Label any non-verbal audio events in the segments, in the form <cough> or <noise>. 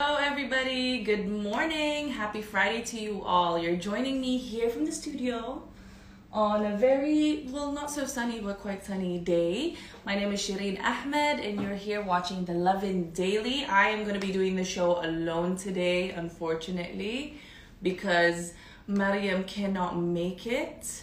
Hello, everybody. Good morning. Happy Friday to you all. You're joining me here from the studio on a very, well, not so sunny, but quite sunny day. My name is Shireen Ahmed, and you're here watching the Lovin Daily. I am going to be doing the show alone today, unfortunately, because Mariam cannot make it.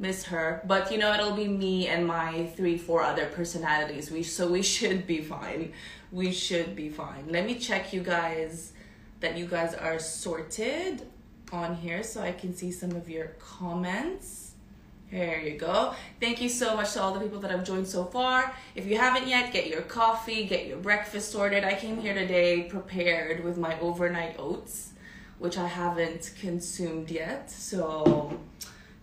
Miss her, but you know it'll be me and my three, four other personalities. We so we should be fine we should be fine. Let me check you guys that you guys are sorted on here so I can see some of your comments. There you go. Thank you so much to all the people that have joined so far. If you haven't yet, get your coffee, get your breakfast sorted. I came here today prepared with my overnight oats, which I haven't consumed yet. So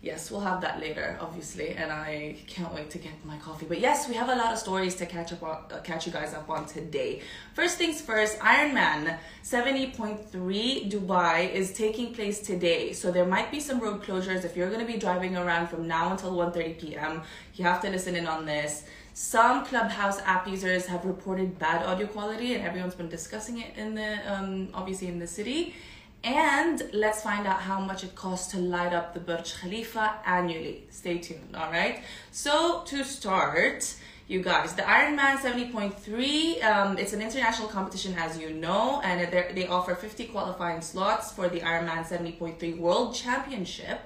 yes, we'll have that later, obviously, and I can't wait to get my coffee. But yes, we have a lot of stories to catch up on, uh, catch you guys up on today. First things first, Ironman 70.3 Dubai is taking place today, so there might be some road closures if you're going to be driving around from now until 1:30 p.m. You have to listen in on this. Some Clubhouse app users have reported bad audio quality, and everyone's been discussing it in the um, obviously in the city. And let's find out how much it costs to light up the Burj Khalifa annually. Stay tuned, all right? So, to start, you guys, the Ironman 70.3, um, it's an international competition, as you know, and they offer 50 qualifying slots for the Ironman 70.3 World Championship.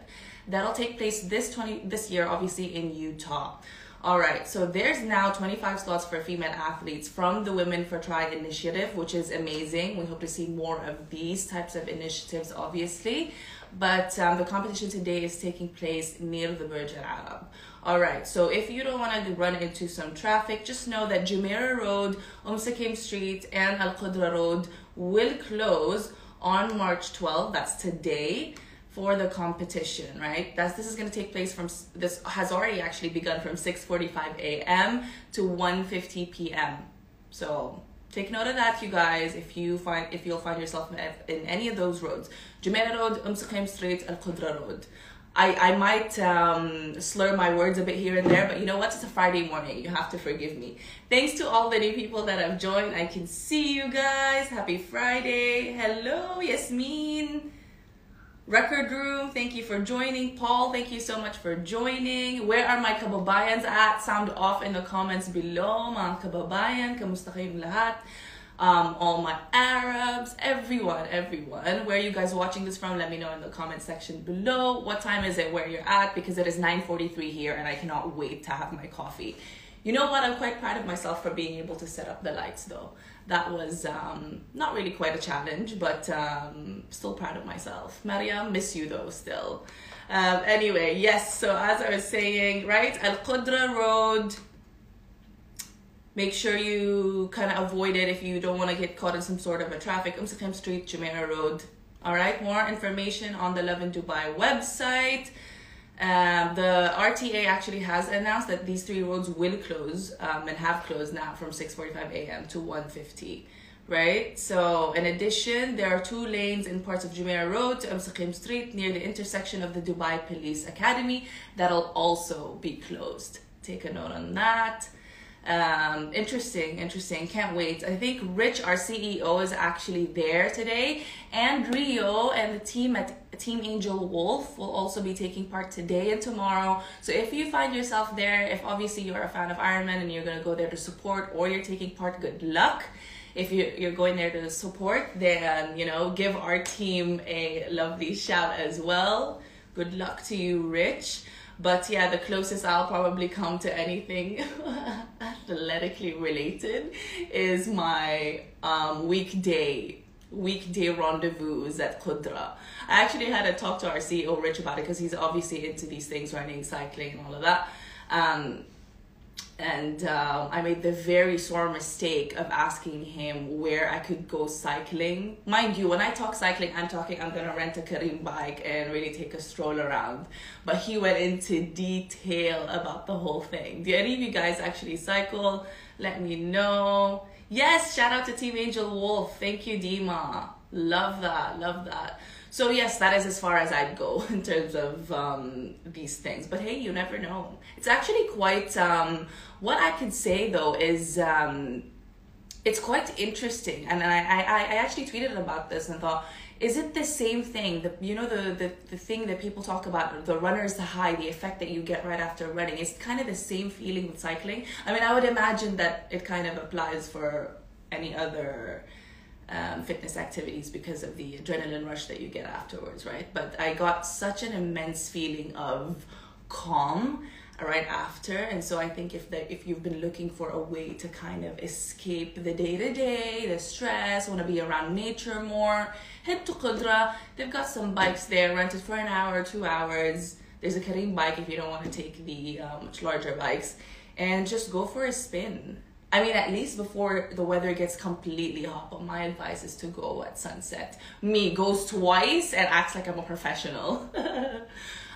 That'll take place this 20 this year, obviously in Utah. All right, so there's now 25 slots for female athletes from the Women for Tri initiative, which is amazing. We hope to see more of these types of initiatives, obviously. But um, the competition today is taking place near the Burj Al Arab. All right, so if you don't want to run into some traffic, just know that Jumeirah Road, Umm Suqeim Street, and Al Qudra Road will close on March 12th. That's today for the competition, right? That's this is going to take place from this has already actually begun from 6:45 a.m. to 1:50 p.m. So take note of that, you guys. If you find if you'll find yourself in any of those roads, Jumeirah Road, Umm Street, Al Qudra Road. I, I might um, slur my words a bit here and there, but you know what? It's a Friday morning. You have to forgive me. Thanks to all the new people that have joined. I can see you guys. Happy Friday. Hello, Yasmin. Record Room, thank you for joining. Paul, thank you so much for joining. Where are my kababayans at? Sound off in the comments below. Mga kababayan, kamusta lahat? Um, all my Arabs, everyone, everyone. Where are you guys watching this from? Let me know in the comment section below. What time is it where you're at? Because it is 9.43 here and I cannot wait to have my coffee. You know what? I'm quite proud of myself for being able to set up the lights though that was um, not really quite a challenge, but um, still proud of myself. Maria, miss you though, still. Um, anyway, yes, so as I was saying, right, Al Qudra Road, make sure you kind of avoid it if you don't want to get caught in some sort of a traffic. Umm Street, Jumeirah Road. All right, more information on the Lovin Dubai website. Um, the RTA actually has announced that these three roads will close um, and have closed now from 6:45 a.m. to 1:50, right? So, in addition, there are two lanes in parts of Jumeirah Road to Umm Street near the intersection of the Dubai Police Academy that'll also be closed. Take a note on that. Um, interesting, interesting. Can't wait. I think Rich, our CEO, is actually there today, and Rio and the team at Team Angel Wolf will also be taking part today and tomorrow. So if you find yourself there, if obviously you're a fan of Ironman and you're gonna go there to support, or you're taking part, good luck. If you, you're going there to support, then you know give our team a lovely shout as well. Good luck to you, Rich. But yeah, the closest I'll probably come to anything <laughs> athletically related is my um, weekday weekday rendezvous at Qudra. I actually had a talk to our CEO Rich about it because he's obviously into these things, running, cycling, and all of that. Um, and uh, I made the very sore mistake of asking him where I could go cycling. Mind you, when I talk cycling, I'm talking I'm gonna rent a Careem bike and really take a stroll around. But he went into detail about the whole thing. Do any of you guys actually cycle? Let me know. Yes, shout out to Team Angel Wolf. Thank you, Dima. Love that, love that. So yes, that is as far as I'd go <laughs> in terms of um, these things. But hey, you never know. It's actually quite. Um, what I can say though is um, it's quite interesting. And I, I, I actually tweeted about this and thought, is it the same thing the you know the, the the thing that people talk about the runner's high the effect that you get right after running it's kind of the same feeling with cycling i mean i would imagine that it kind of applies for any other um, fitness activities because of the adrenaline rush that you get afterwards right? But i got such an immense feeling of calm right after. And so i think if that if you've been looking for a way to kind of escape the day to day the stress want to be around nature more head to Qudra. They've got some bikes there rented for an hour two hours. There's a Careem bike if you don't want to take the uh, much larger bikes. And just go for a spin I mean, at least before the weather gets completely hot. But my advice is to go at sunset. Me goes twice and acts like I'm a professional. <laughs>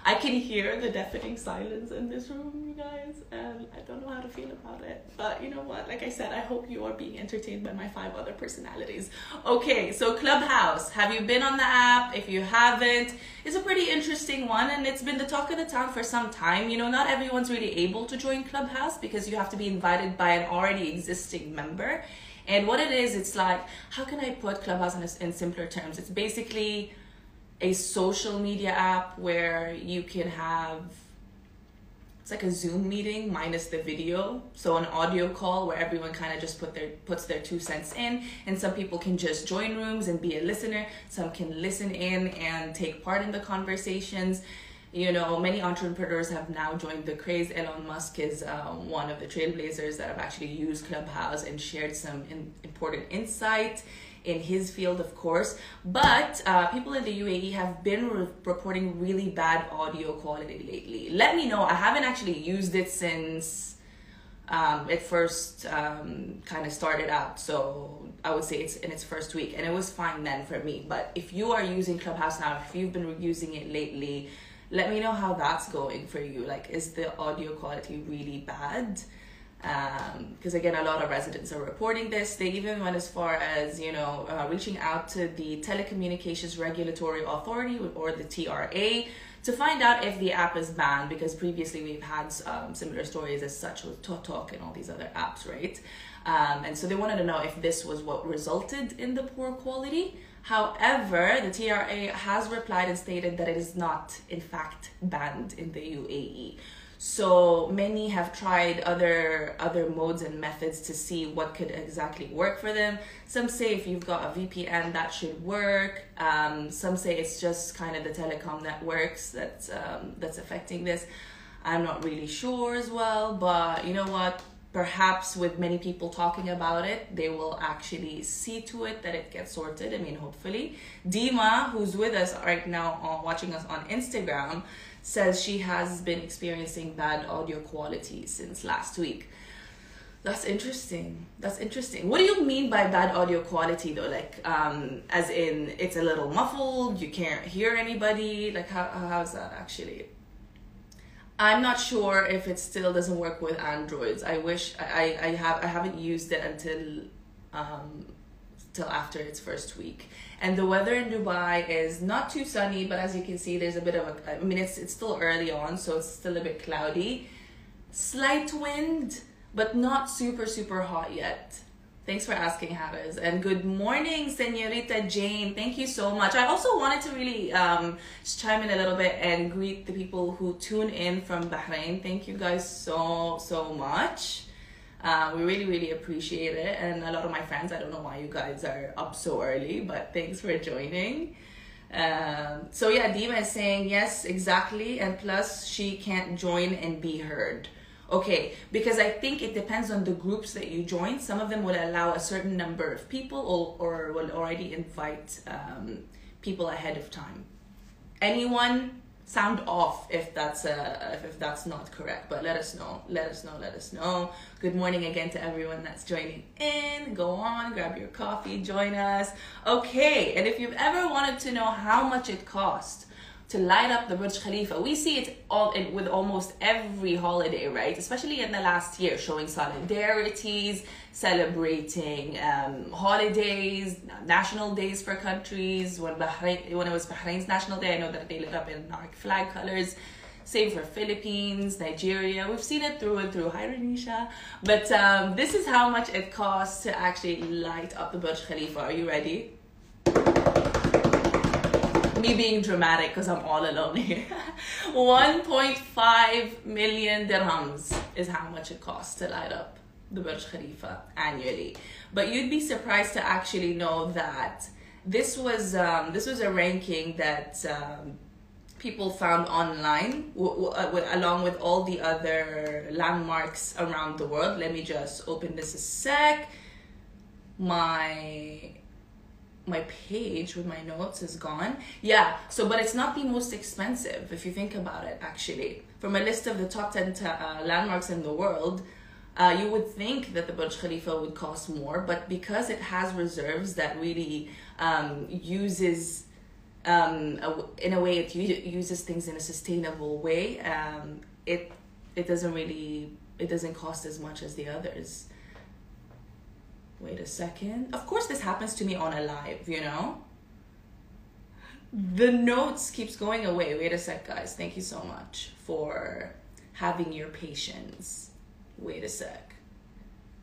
I can hear the deafening silence in this room, you guys, and I don't know how to feel about it. But you know what? Like I said, I hope you are being entertained by my five other personalities. Okay, so Clubhouse. Have you been on the app? If you haven't, it's a pretty interesting one, and it's been the talk of the town for some time. You know, not everyone's really able to join Clubhouse because you have to be invited by an already existing member. And what it is, it's like, how can I put Clubhouse in, in simpler terms? It's basically a social media app where you can have it's like a Zoom meeting minus the video. So an audio call where everyone kind of just put their puts their two cents in, and some people can just join rooms and be a listener. Some can listen in and take part in the conversations. You know, many entrepreneurs have now joined the craze. Elon Musk is um, one of the trailblazers that have actually used Clubhouse and shared some in, important insight in his field, of course. But uh, people in the UAE have been re- reporting really bad audio quality lately. Let me know. I haven't actually used it since um, it first um, kind of started out. So I would say it's in its first week, and it was fine then for me. But if you are using Clubhouse now, if you've been using it lately, let me know how that's going for you. Like, is the audio quality really bad? because um, again a lot of residents are reporting this they even went as far as you know uh, reaching out to the telecommunications regulatory authority or the tra to find out if the app is banned because previously we've had um, similar stories as such with ToTok and all these other apps right um, and so they wanted to know if this was what resulted in the poor quality However, the TRA has replied and stated that it is not, in fact, banned in the UAE. So many have tried other other modes and methods to see what could exactly work for them. Some say if you've got a VPN that should work. Um, some say it's just kind of the telecom networks that's um, that's affecting this. I'm not really sure as well, but you know what? Perhaps with many people talking about it, they will actually see to it that it gets sorted. I mean, hopefully. Dima, who's with us right now, on, watching us on Instagram, says she has been experiencing bad audio quality since last week. That's interesting. That's interesting. What do you mean by bad audio quality though? Like, um, as in it's a little muffled, you can't hear anybody? Like, how, how's that actually? I'm not sure if it still doesn't work with Androids. I wish I, I have I haven't used it until um, till after its first week. And the weather in Dubai is not too sunny, but as you can see, there's a bit of a. I mean, it's it's still early on, so it's still a bit cloudy. Slight wind, but not super super hot yet. Thanks for asking, Harris. And good morning, Senorita Jane. Thank you so much. I also wanted to really um, chime in a little bit and greet the people who tune in from Bahrain. Thank you guys so, so much. Uh, we really, really appreciate it. And a lot of my friends, I don't know why you guys are up so early, but thanks for joining. Um, so yeah, Dima is saying yes, exactly. And plus, she can't join and be heard. Okay, because I think it depends on the groups that you join. Some of them will allow a certain number of people or, or will already invite um, people ahead of time. Anyone sound off if that's uh, if, if that's not correct but let us know. Let us know. Let us know. Good morning again to everyone that's joining in. Go on grab your coffee join us. Okay and if you've ever wanted to know how much it costs to light up the Burj Khalifa. We see it all in, with almost every holiday, right? Especially in the last year, showing solidarities, celebrating um, holidays, national days for countries. When Bahrain, when it was Bahrain's national day, I know that they lit up in our flag colors. Same for Philippines, Nigeria. We've seen it through and through. Hi, Renisha. But um, this is how much it costs to actually light up the Burj Khalifa. Are you ready? Me being dramatic because I'm all alone here. <laughs> 1.5 million dirhams is how much it costs to light up the Burj Khalifa annually. But you'd be surprised to actually know that this was um, this was a ranking that um, people found online uh, along with all the other landmarks around the world. Let me just open this a sec. My my page with my notes is gone. Yeah, so but it's not the most expensive if you think about it actually. From a list of the top 10 t- uh, landmarks in the world, uh, you would think that the Burj Khalifa would cost more, but because it has reserves that really um, uses, um, a, in a way, it uses things in a sustainable way. Um, it it doesn't really it doesn't cost as much as the others. Wait a second. Of course, this happens to me on a live. You know. The notes keeps going away. Wait a sec, guys. Thank you so much for having your patience. Wait a sec.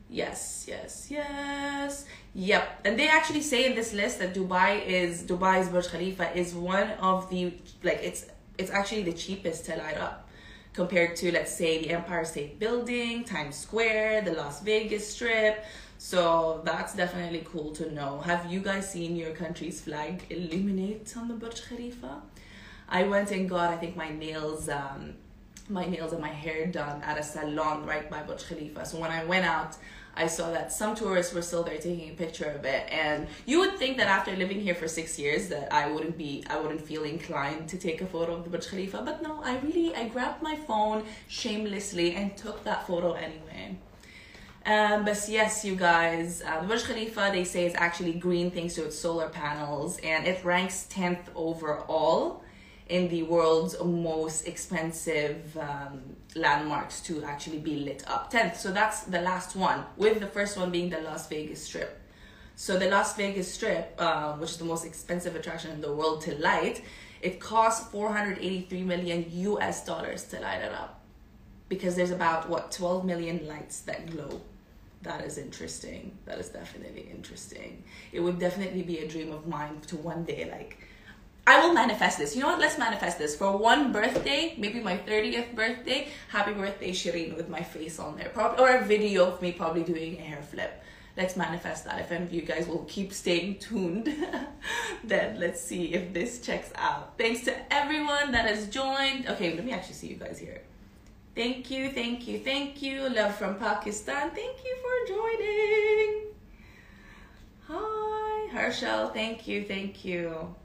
Yes, yes, yes. Yep. And they actually say in this list that Dubai is Dubai's Burj Khalifa is one of the like it's it's actually the cheapest to light up compared to let's say the Empire State Building, Times Square, the Las Vegas Strip. So that's definitely cool to know. Have you guys seen your country's flag illuminate on the Burj Khalifa? I went and got I think my nails um my nails and my hair done at a salon right by Burj Khalifa. So when I went out, I saw that some tourists were still there taking a picture of it. And you would think that after living here for six years that I wouldn't be, I wouldn't feel inclined to take a photo of the Burj Khalifa. But no, I really, I grabbed my phone shamelessly and took that photo anyway. Um, but yes, you guys, uh, the Burj Khalifa, they say is actually green thanks to its solar panels and it ranks 10th overall in the world's most expensive um, landmarks to actually be lit up. 10th, so that's the last one, with the first one being the Las Vegas Strip. So the Las Vegas Strip, uh, which is the most expensive attraction in the world to light, it costs 483 million US dollars to light it up. Because there's about, what, 12 million lights that glow. That is interesting. That is definitely interesting. It would definitely be a dream of mine to one day, like, I will manifest this. You know what? Let's manifest this. For one birthday, maybe my 30th birthday, happy birthday, Shireen, with my face on there. Probably, or a video of me probably doing a hair flip. Let's manifest that. If any of you guys will keep staying tuned, <laughs> then let's see if this checks out. Thanks to everyone that has joined. Okay, let me actually see you guys here. Thank you, thank you, thank you. Love from Pakistan. Thank you for joining. Hi, Herschel. Thank you, thank you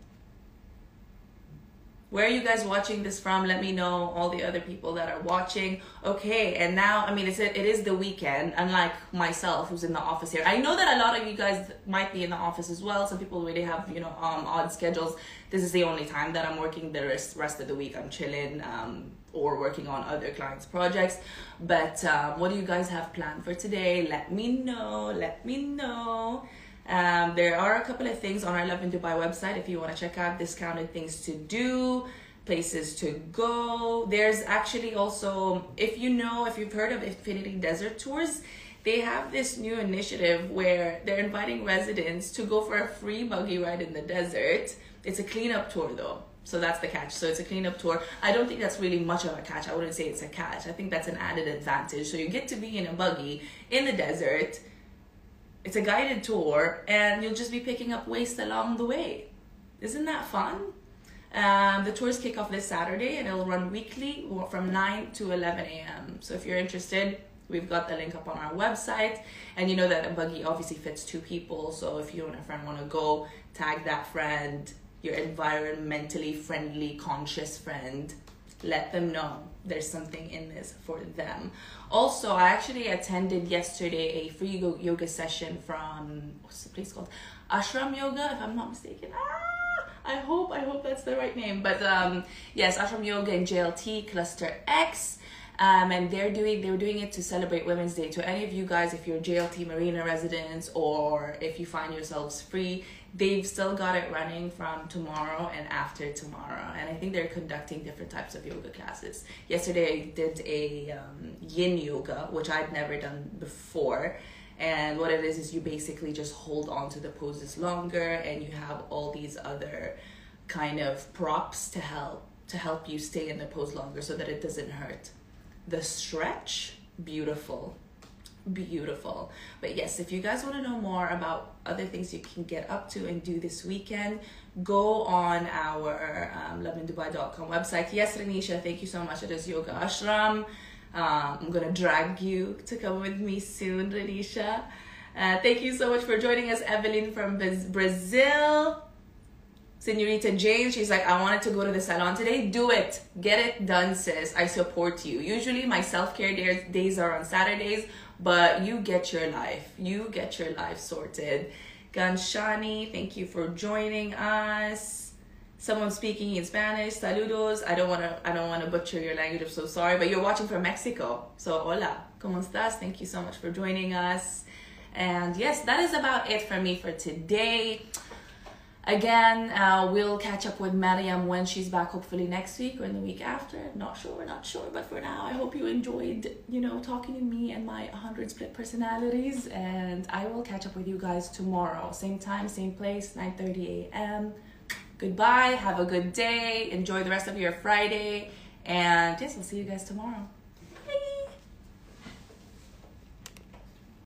where are you guys watching this from let me know all the other people that are watching okay and now i mean it's it is the weekend unlike myself who's in the office here i know that a lot of you guys might be in the office as well some people really have you know um, odd schedules this is the only time that i'm working the rest, rest of the week i'm chilling um, or working on other clients projects but um, what do you guys have planned for today let me know let me know um, there are a couple of things on our Lovin Dubai website if you want to check out discounted things to do, places to go. There's actually also, if you know, if you've heard of Infinity Desert Tours, they have this new initiative where they're inviting residents to go for a free buggy ride in the desert. It's a cleanup tour though. So that's the catch. So it's a cleanup tour. I don't think that's really much of a catch. I wouldn't say it's a catch. I think that's an added advantage. So you get to be in a buggy in the desert it's a guided tour and you'll just be picking up waste along the way. Isn't that fun? Um, the tours kick off this Saturday and it'll run weekly from 9 to 11 a.m. So if you're interested, we've got the link up on our website. And you know that a buggy obviously fits two people. So if you and a friend want to go, tag that friend, your environmentally friendly, conscious friend, let them know there's something in this for them. Also, I actually attended yesterday a free yoga session from what's the place called? Ashram Yoga, if I'm not mistaken. Ah, I hope I hope that's the right name. But um, yes, Ashram Yoga and JLT Cluster X. Um, and they're doing they were doing it to celebrate Women's Day. To any of you guys, if you're JLT Marina residents or if you find yourselves free, they've still got it running from tomorrow and after tomorrow. And I think they're conducting different types of yoga classes. Yesterday I did a um, Yin yoga, which I'd never done before. And what it is is you basically just hold on to the poses longer, and you have all these other kind of props to help to help you stay in the pose longer so that it doesn't hurt the stretch beautiful beautiful but yes if you guys want to know more about other things you can get up to and do this weekend go on our um, lovindubai.com website yes renisha thank you so much it is yoga ashram um, i'm gonna drag you to come with me soon renisha uh, thank you so much for joining us evelyn from Brazil Senorita Jane, she's like, I wanted to go to the salon today. Do it. Get it done, sis. I support you. Usually my self-care days are on Saturdays, but you get your life. You get your life sorted. Ganshani, thank you for joining us. Someone speaking in Spanish, saludos. I don't want to I don't want to butcher your language. I'm so sorry, but you're watching from Mexico. So hola, ¿cómo estás? Thank you so much for joining us. And yes, that is about it for me for today. Again, uh, we'll catch up with Mariam when she's back, hopefully next week or in the week after. Not sure, we're not sure, but for now, I hope you enjoyed, you know, talking to me and my 100 split personalities. And I will catch up with you guys tomorrow, same time, same place, 9:30 a.m. Goodbye. Have a good day. Enjoy the rest of your Friday. And yes, I'll see you guys tomorrow.